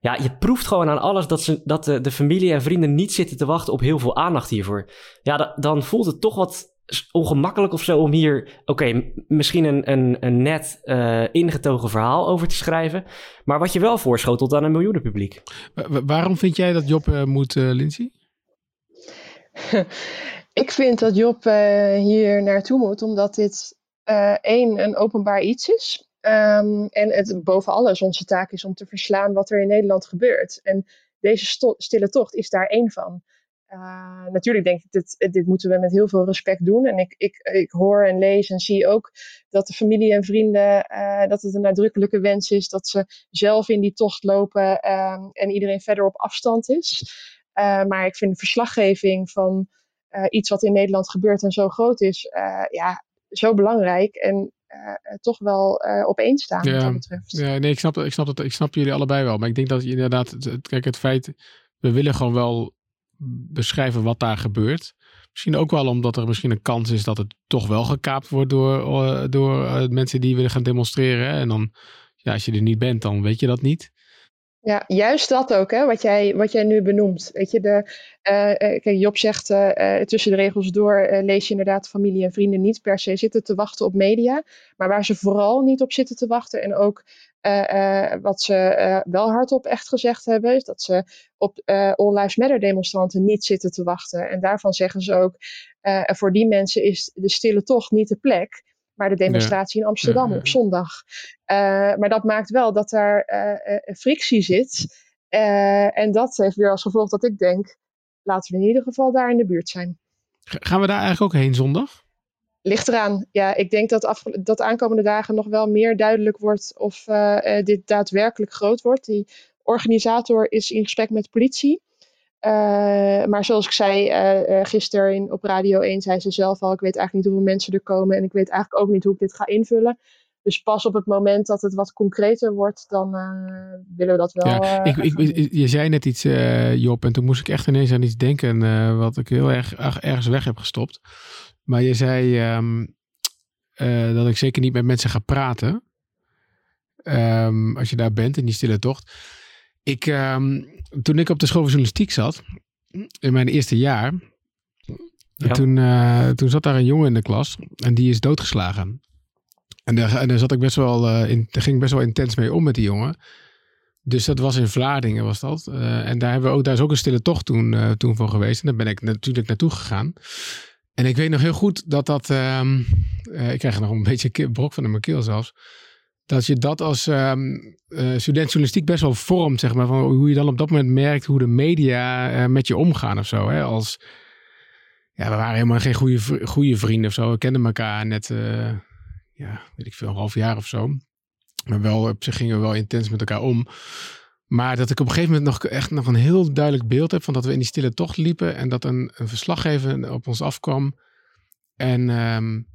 [SPEAKER 3] Ja, je proeft gewoon aan alles dat, ze, dat de, de familie en vrienden niet zitten te wachten op heel veel aandacht hiervoor. Ja, dan voelt het toch wat ongemakkelijk of zo om hier, oké, misschien een, een, een net uh, ingetogen verhaal over te schrijven. Maar wat je wel voorschotelt aan een miljoenenpubliek.
[SPEAKER 1] waarom vind jij dat Job uh, moet, uh, Lindsay?
[SPEAKER 4] Ik vind dat Job hier naartoe moet, omdat dit één, een openbaar iets is. Um, en het boven alles onze taak is om te verslaan wat er in Nederland gebeurt. En deze stille tocht is daar één van. Uh, natuurlijk denk ik, dit, dit moeten we met heel veel respect doen. En ik, ik, ik hoor en lees en zie ook dat de familie en vrienden, uh, dat het een nadrukkelijke wens is dat ze zelf in die tocht lopen uh, en iedereen verder op afstand is. Maar ik vind de verslaggeving van iets wat in Nederland gebeurt en zo groot is, ja, zo belangrijk. En toch wel uh, opeens staan
[SPEAKER 1] ja,
[SPEAKER 4] wat dat betreft.
[SPEAKER 1] Ja, nee, ik snap, ik, snap dat, ik snap jullie allebei wel. Maar ik denk dat je inderdaad, kijk, het feit, we willen gewoon wel beschrijven wat daar gebeurt. Misschien ook wel omdat er misschien een kans is dat het toch wel gekaapt wordt door, uh, door mensen die willen gaan demonstreren. En dan, ja, als je er niet bent, dan weet je dat niet.
[SPEAKER 4] Ja, juist dat ook, hè, wat, jij, wat jij nu benoemt. Weet je, de, uh, kijk, Job zegt tussen de regels door lees je inderdaad familie en vrienden niet per se zitten te wachten op media. Maar waar ze vooral niet op zitten te wachten en ook wat ze wel hardop echt gezegd hebben, is dat ze op All Lives Matter demonstranten niet zitten te wachten. En daarvan zeggen ze ook, voor die mensen is de stille tocht niet de plek, maar de demonstratie in Amsterdam op zondag. maar dat maakt wel dat daar frictie zit. en dat heeft weer als gevolg dat ik denk, laten we in ieder geval daar in de buurt zijn.
[SPEAKER 1] Gaan we daar eigenlijk ook heen zondag?
[SPEAKER 4] Ligt eraan. Ja, ik denk dat, af, dat aankomende dagen nog wel meer duidelijk wordt of uh, uh, dit daadwerkelijk groot wordt. Die organisator is in gesprek met politie. Uh, maar zoals ik zei gisteren op Radio 1, zei ze zelf al: Ik weet eigenlijk niet hoeveel mensen er komen. En ik weet eigenlijk ook niet hoe ik dit ga invullen. Dus pas op het moment dat het wat concreter wordt, dan willen we dat wel.
[SPEAKER 1] Ja, ik, ik, je zei net iets, Job, en toen moest ik echt ineens aan iets denken wat ik heel erg ergens weg heb gestopt. Maar je zei um, uh, dat ik zeker niet met mensen ga praten. Um, als je daar bent in die stille tocht. Ik, um, toen ik op de school van journalistiek zat, in mijn eerste jaar, ja. toen, uh, toen zat daar een jongen in de klas en die is doodgeslagen. En daar, en daar zat ik best wel, uh, in, daar ging ik best wel intens mee om met die jongen. Dus dat was in Vlaardingen was dat. Uh, en daar, hebben we ook, daar is ook een stille tocht toen, uh, toen van geweest. En daar ben ik natuurlijk naartoe gegaan. En ik weet nog heel goed dat dat. Um, uh, ik krijg nog een beetje brok van in mijn keel zelfs. Dat je dat als um, uh, student journalistiek best wel vormt, zeg maar. Van hoe je dan op dat moment merkt hoe de media uh, met je omgaan of zo. Hè? Als, ja, we waren helemaal geen goede, goede vrienden of zo. We kenden elkaar net, ja, weet ik veel, een half jaar of zo. Maar wel, op zich gingen we wel intens met elkaar om. Maar dat ik op een gegeven moment nog echt nog een heel duidelijk beeld heb van dat we in die stille tocht liepen en dat een, een verslaggever op ons afkwam. En um,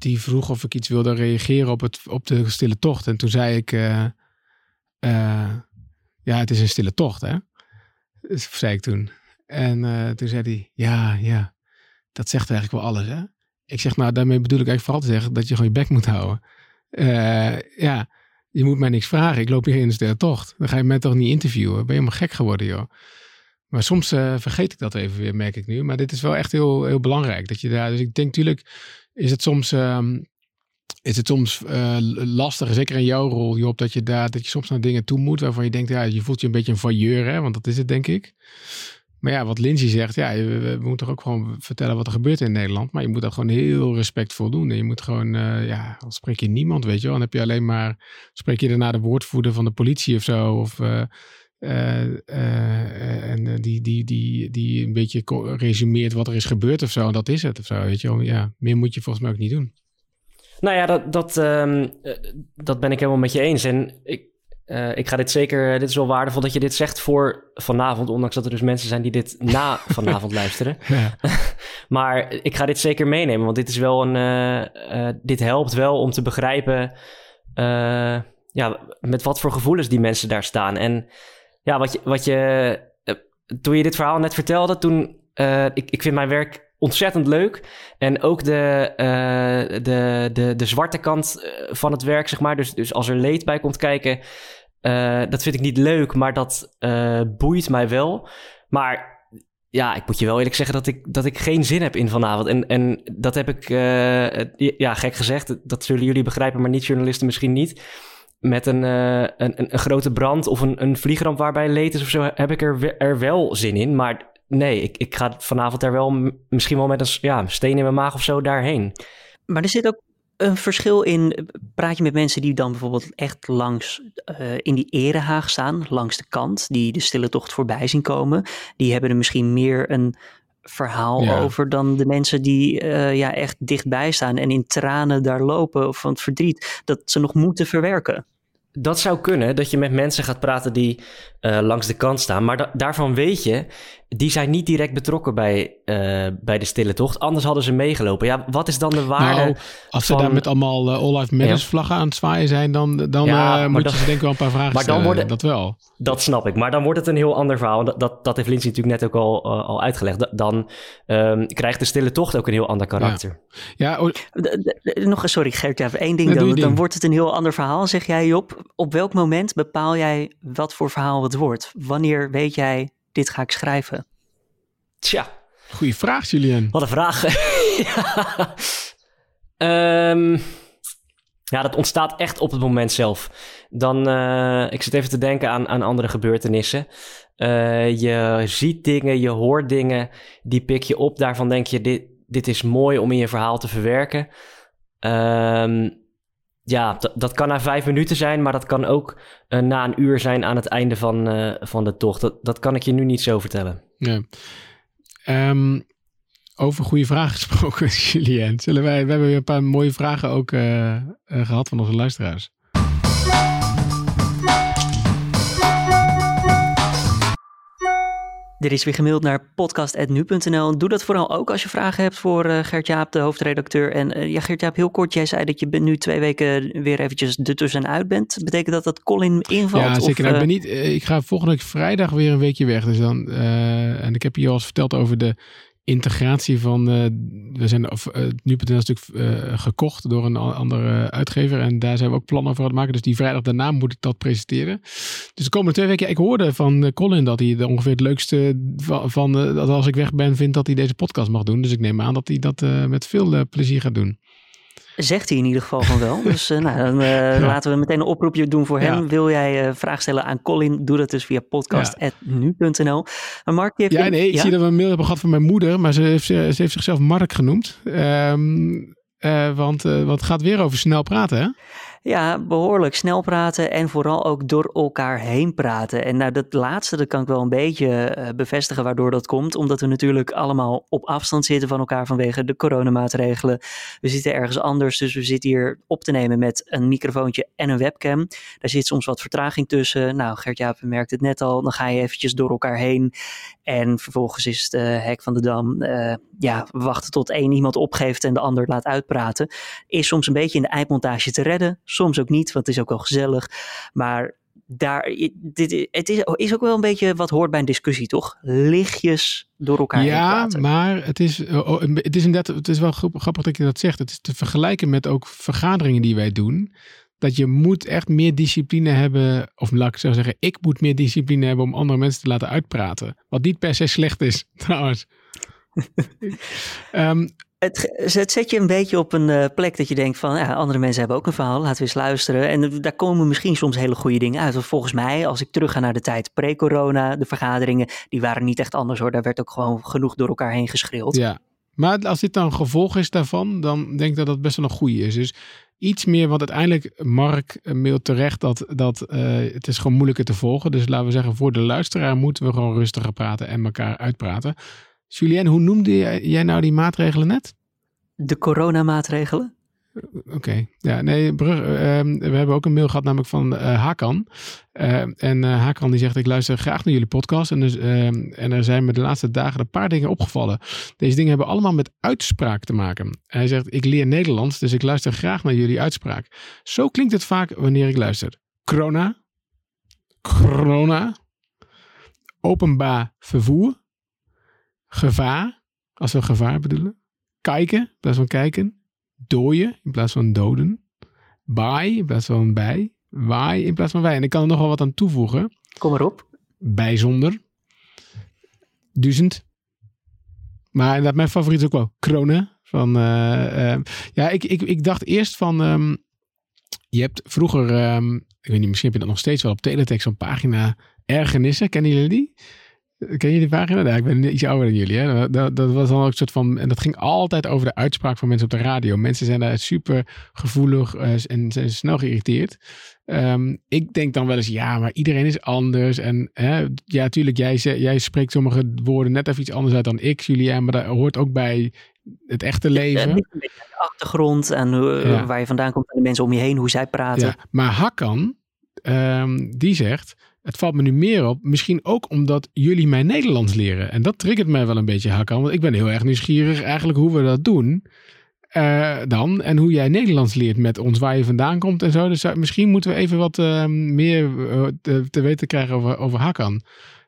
[SPEAKER 1] die vroeg of ik iets wilde reageren op, het, op de stille tocht. En toen zei ik, uh, uh, ja, het is een stille tocht, hè? Dus, zei ik toen. En uh, toen zei hij, ja, ja, dat zegt eigenlijk wel alles, hè? Ik zeg, nou, daarmee bedoel ik eigenlijk vooral te zeggen dat je gewoon je bek moet houden. ja, je moet mij niks vragen. Ik loop hier in de stille tocht. Dan ga je mij toch niet interviewen. Ben je helemaal gek geworden, joh. Maar soms uh, vergeet ik dat even weer, merk ik nu. Maar dit is wel echt heel, heel belangrijk. Dat je daar, dus ik denk natuurlijk, is het soms, um, is het soms uh, lastig, zeker in jouw rol, Job, dat je daar, dat je soms naar dingen toe moet waarvan je denkt, ja, je voelt je een beetje een voyeur, hè, want dat is het, denk ik. Maar ja, wat Lindsay zegt, ja, we, moeten toch ook gewoon vertellen wat er gebeurt in Nederland. Maar je moet dat gewoon heel respectvol doen. En je moet gewoon, uh, ja, dan spreek je niemand, weet je wel. Dan heb je alleen maar, spreek je daarna de woordvoerder van de politie of zo. Of, uh, uh, en die, die, die, die een beetje resumeert wat er is gebeurd of zo. En dat is het of zo, weet je wel. Ja, meer moet je volgens mij ook niet doen.
[SPEAKER 3] Nou ja, dat, dat, um, dat ben ik helemaal met je eens. En ik, uh, ik ga dit zeker, dit is wel waardevol dat je dit zegt voor vanavond, ondanks dat er dus mensen zijn die dit na vanavond luisteren. maar ik ga dit zeker meenemen, want dit is wel een, dit helpt wel om te begrijpen, ja, met wat voor gevoelens die mensen daar staan. En ja, wat je, wat je toen je dit verhaal net vertelde, toen... eh, ik, ik vind mijn werk ontzettend leuk. En ook de, eh, de, de, de zwarte kant eh, van het werk, zeg maar. Dus, dus als er leed bij komt kijken, eh, dat vind ik niet leuk, maar dat eh, boeit mij wel. Maar ja, ik moet je wel eerlijk zeggen dat ik, dat ik geen zin heb in vanavond. En, en dat heb ik, eh, ja, gek gezegd, dat zullen jullie begrijpen, maar niet-journalisten misschien niet. Met een, eh, een, een, een grote brand of een, een vliegramp waarbij leed is of zo, heb ik er, er wel zin in. Maar nee, ik, ik ga vanavond daar wel misschien wel met een ja, steen in mijn maag of zo daarheen.
[SPEAKER 2] Maar er zit ook een verschil in. Praat je met mensen die dan bijvoorbeeld echt langs eh, in die erehaag staan, langs de kant, die de stille tocht voorbij zien komen. Die hebben er misschien meer een verhaal
[SPEAKER 1] Ja.
[SPEAKER 2] over dan de mensen die eh, ja, echt dichtbij staan en in tranen daar lopen of van het verdriet dat ze nog moeten verwerken.
[SPEAKER 3] Dat zou kunnen, dat je met mensen gaat praten die eh, langs de kant staan. Maar da- daarvan weet je, die zijn niet direct betrokken bij, eh, bij de stille tocht. Anders hadden ze meegelopen. Ja, wat is dan de waarde?
[SPEAKER 1] Nou, als ze
[SPEAKER 3] van-
[SPEAKER 1] daar met allemaal eh, All Life Matters vlaggen aan het zwaaien zijn, dan, dan
[SPEAKER 3] Ja,
[SPEAKER 1] eh,
[SPEAKER 3] maar
[SPEAKER 1] moet
[SPEAKER 3] dat-
[SPEAKER 1] je ze denk ik wel een paar vragen
[SPEAKER 3] maar dan
[SPEAKER 1] stellen.
[SPEAKER 3] worden-
[SPEAKER 1] Dat wel.
[SPEAKER 3] Dat snap ik. Maar dan wordt het een heel ander verhaal. Dat, dat, dat heeft Lindsay natuurlijk net ook al, al uitgelegd. Da- Dan ehm, krijgt de stille tocht ook een heel ander karakter.
[SPEAKER 1] Ja,
[SPEAKER 2] d- d- Nog, sorry Gert, ja, één ding
[SPEAKER 1] Nee,
[SPEAKER 2] dan. Dan
[SPEAKER 1] ding.
[SPEAKER 2] wordt het een heel ander verhaal, zeg jij Job. Op welk moment bepaal jij wat voor verhaal het wordt? Wanneer weet jij, dit ga ik schrijven?
[SPEAKER 3] Tja,
[SPEAKER 1] goede vraag, Julien.
[SPEAKER 3] wat een vraag. ja. Ehm, ja, dat ontstaat echt op het moment zelf. Dan, eh, ik zit even te denken aan, aan andere gebeurtenissen. Eh, je ziet dingen, je hoort dingen, die pik je op. Daarvan denk je, dit, dit is mooi om in je verhaal te verwerken. Ehm, ja, dat- kan na vijf minuten zijn, maar dat kan ook eh, na een uur zijn aan het einde van, eh, van de tocht. Dat, dat kan ik je nu niet zo vertellen.
[SPEAKER 1] Ehm, over goede vragen gesproken, Julien. Zullen wij, we hebben weer een paar mooie vragen ook eh, gehad van onze luisteraars.
[SPEAKER 2] Er is weer gemaild naar podcast.nu.nl. Doe dat vooral ook als je vragen hebt voor eh, Gert-Jaap, de hoofdredacteur. En eh, ja, Gert-Jaap, heel kort. Jij zei dat je nu twee weken weer eventjes er tussenuit bent. Betekent dat dat Colin invalt?
[SPEAKER 1] Ja, zeker.
[SPEAKER 2] Of,
[SPEAKER 1] Nou, ik,
[SPEAKER 2] eh,
[SPEAKER 1] ben niet, ik ga volgende week vrijdag weer een weekje weg. Dus dan, en ik heb je al eens verteld over de integratie van... eh, we zijn of, eh, nu.nl is natuurlijk eh, gekocht door een andere uitgever. En daar zijn we ook plannen voor aan het maken. Dus die vrijdag daarna moet ik dat presenteren. Dus de komende twee weken... Ik hoorde van Colin dat hij ongeveer het leukste van... van dat als ik weg ben, vindt dat hij deze podcast mag doen. Dus ik neem aan dat hij dat met veel plezier gaat doen.
[SPEAKER 2] Zegt hij in ieder geval van wel. Dus eh, nou, dan eh, laten we meteen een oproepje doen voor hem.
[SPEAKER 1] Ja.
[SPEAKER 2] Wil jij eh vraag stellen aan Colin? Doe dat dus via podcast.nu.nl. Maar Mark, heeft
[SPEAKER 1] Ja, nee, ik zie dat we een mail hebben gehad van mijn moeder, maar ze heeft, ze heeft zichzelf Mark genoemd. Ehm, eh, want wat gaat weer over snel praten, hè?
[SPEAKER 2] Ja, behoorlijk snel praten en vooral ook door elkaar heen praten. En nou, dat laatste, dat kan ik wel een beetje eh, bevestigen waardoor dat komt. Omdat we natuurlijk allemaal op afstand zitten van elkaar vanwege de coronamaatregelen. We zitten ergens anders, dus we zitten hier op te nemen met een microfoontje en een webcam. Daar zit soms wat vertraging tussen. Nou, Gert-Jaap merkt het net al, dan ga je eventjes door elkaar heen. En vervolgens is het eh, hek van de dam, eh, ja, wachten tot één iemand opgeeft en de ander laat uitpraten. Is soms een beetje in de eindmontage te redden, soms ook niet, want het is ook wel gezellig. Maar daar, dit, het is, is ook wel een beetje wat hoort bij een discussie, toch? Lichtjes door elkaar heen
[SPEAKER 1] Ja, maar het is, oh, oh, het is inderdaad, het is wel grap- grappig dat je dat zegt. Het is te vergelijken met ook vergaderingen die wij doen. Dat je moet echt meer discipline hebben, of laat ik zo zeggen, ik moet meer discipline hebben om andere mensen te laten uitpraten. Wat niet per se slecht is, trouwens. Ehm,
[SPEAKER 2] Het, het zet je een beetje op een eh, plek dat je denkt van, ja, andere mensen hebben ook een verhaal, laten we eens luisteren. En daar komen misschien soms hele goede dingen uit. Want volgens mij, als ik terug ga naar de tijd pre-corona, de vergaderingen, die waren niet echt anders hoor. Daar werd ook gewoon genoeg door elkaar heen geschreeuwd.
[SPEAKER 1] Ja, maar als dit dan een gevolg is daarvan, dan denk ik dat dat best wel een goede is. Dus iets meer, want uiteindelijk, Mark eh, mailt terecht dat, dat eh, het is gewoon moeilijker te volgen. Dus laten we zeggen, voor de luisteraar moeten we gewoon rustiger praten en elkaar uitpraten. Julien, hoe noemde jij, nou die maatregelen net?
[SPEAKER 2] De coronamaatregelen?
[SPEAKER 1] Oké, ja, nee, Brug, eh, ehm, we hebben ook een mail gehad namelijk van eh, Hakan. Eh, en eh, Hakan die zegt, ik luister graag naar jullie podcast. En, dus, ehm, en er zijn me de laatste dagen een paar dingen opgevallen. Deze dingen hebben allemaal met uitspraak te maken. Hij zegt, ik leer Nederlands, dus ik luister graag naar jullie uitspraak. Zo klinkt het vaak wanneer ik luister. Corona, corona, openbaar vervoer. Gevaar, als we gevaar bedoelen. Kijken, in plaats van kijken. Dooien, in plaats van doden. Bij, in plaats van bij. Waai, in plaats van wij. En ik kan er nog wel wat aan toevoegen.
[SPEAKER 2] Kom erop.
[SPEAKER 1] Bijzonder. Duizend. Maar inderdaad, mijn favoriet is ook wel Kronen. Van, eh, eh, ja, ik, ik, ik dacht eerst van... ehm, je hebt vroeger, ehm, ik weet niet, misschien heb je dat nog steeds wel op teletext, zo'n pagina ergernissen. Kennen jullie die? Ken je die pagina? Ja, ik ben iets ouder dan jullie. Hè? Dat, dat was dan ook een soort van. En dat ging altijd over de uitspraak van mensen op de radio. Mensen zijn daar super gevoelig eh, en zijn snel geïrriteerd. Ehm, ik denk dan wel eens, ja, maar iedereen is anders. En hè, ja, tuurlijk, jij, jij spreekt sommige woorden net even iets anders uit dan ik, Julien. Maar dat hoort ook bij het echte
[SPEAKER 2] Eh,
[SPEAKER 1] leven.
[SPEAKER 2] de achtergrond en
[SPEAKER 1] Ja.
[SPEAKER 2] waar je vandaan komt en de mensen om je heen, hoe zij praten.
[SPEAKER 1] Ja, maar Hakkan, ehm, die zegt, het valt me nu meer op, misschien ook omdat jullie mij Nederlands leren. En dat triggert mij wel een beetje, Hakkan, want ik ben heel erg nieuwsgierig eigenlijk hoe we dat doen. eh, dan en hoe jij Nederlands leert met ons, waar je vandaan komt en zo. Dus zou- misschien moeten we even wat ehm, meer eh, te, te weten krijgen over, over Hakkan.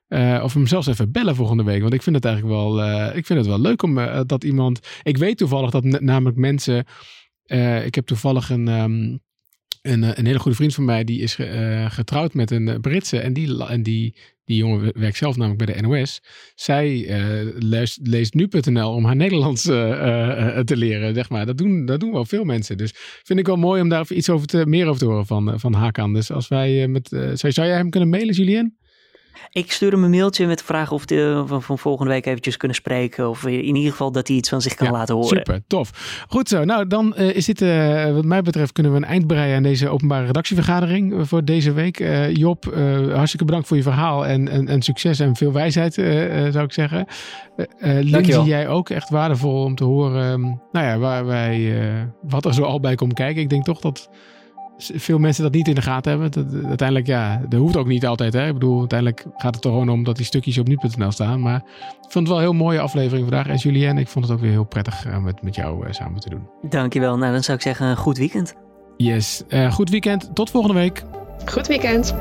[SPEAKER 1] Eh, of hem zelfs even bellen volgende week. Want ik vind het eigenlijk wel, eh, ik vind het wel leuk om eh, dat iemand. Ik weet toevallig dat namelijk mensen. eh, ik heb toevallig een, ehm, een, eh, een hele goede vriend van mij. Die is eh, getrouwd met een eh, Britse. En die, en die, die jongen werkt zelf namelijk bij de NOS. Zij leest, nu.nl om haar Nederlands te leren. Zeg maar. dat, doen, dat doen wel veel mensen. Dus vind ik wel mooi om daar iets over te, meer over te horen van, van Hakan. Dus als wij met. zou, zou jij hem kunnen mailen, Julien?
[SPEAKER 2] Ik stuur hem een mailtje met de vraag of we van, van volgende week eventjes kunnen spreken. Of in ieder geval dat hij iets van zich kan
[SPEAKER 1] Ja,
[SPEAKER 2] laten horen.
[SPEAKER 1] Super, tof. Goed zo. Nou, dan eh, is dit, eh, wat mij betreft, kunnen we een eind breien aan deze openbare redactievergadering eh, voor deze week. Eh, Job, eh, hartstikke bedankt voor je verhaal en, en, en succes en veel wijsheid, eh, eh, zou ik zeggen. Lindsay,
[SPEAKER 3] Dankjewel.
[SPEAKER 1] jij ook echt waardevol om te horen, ehm, nou ja, waar wij, eh, wat er zo al bij komt kijken. Ik denk toch dat veel mensen dat niet in de gaten hebben. Dat, uiteindelijk, ja, dat hoeft ook niet altijd. Hè? Ik bedoel, uiteindelijk gaat het er gewoon om dat die stukjes op nu.nl staan. Maar ik vond het wel een heel mooie aflevering vandaag. En Julien, ik vond het ook weer heel prettig eh, met, met jou eh, samen te doen.
[SPEAKER 2] Dankjewel. Nou, dan zou ik zeggen, een goed weekend.
[SPEAKER 1] Yes, Eh, goed weekend. Tot volgende week.
[SPEAKER 4] Goed weekend.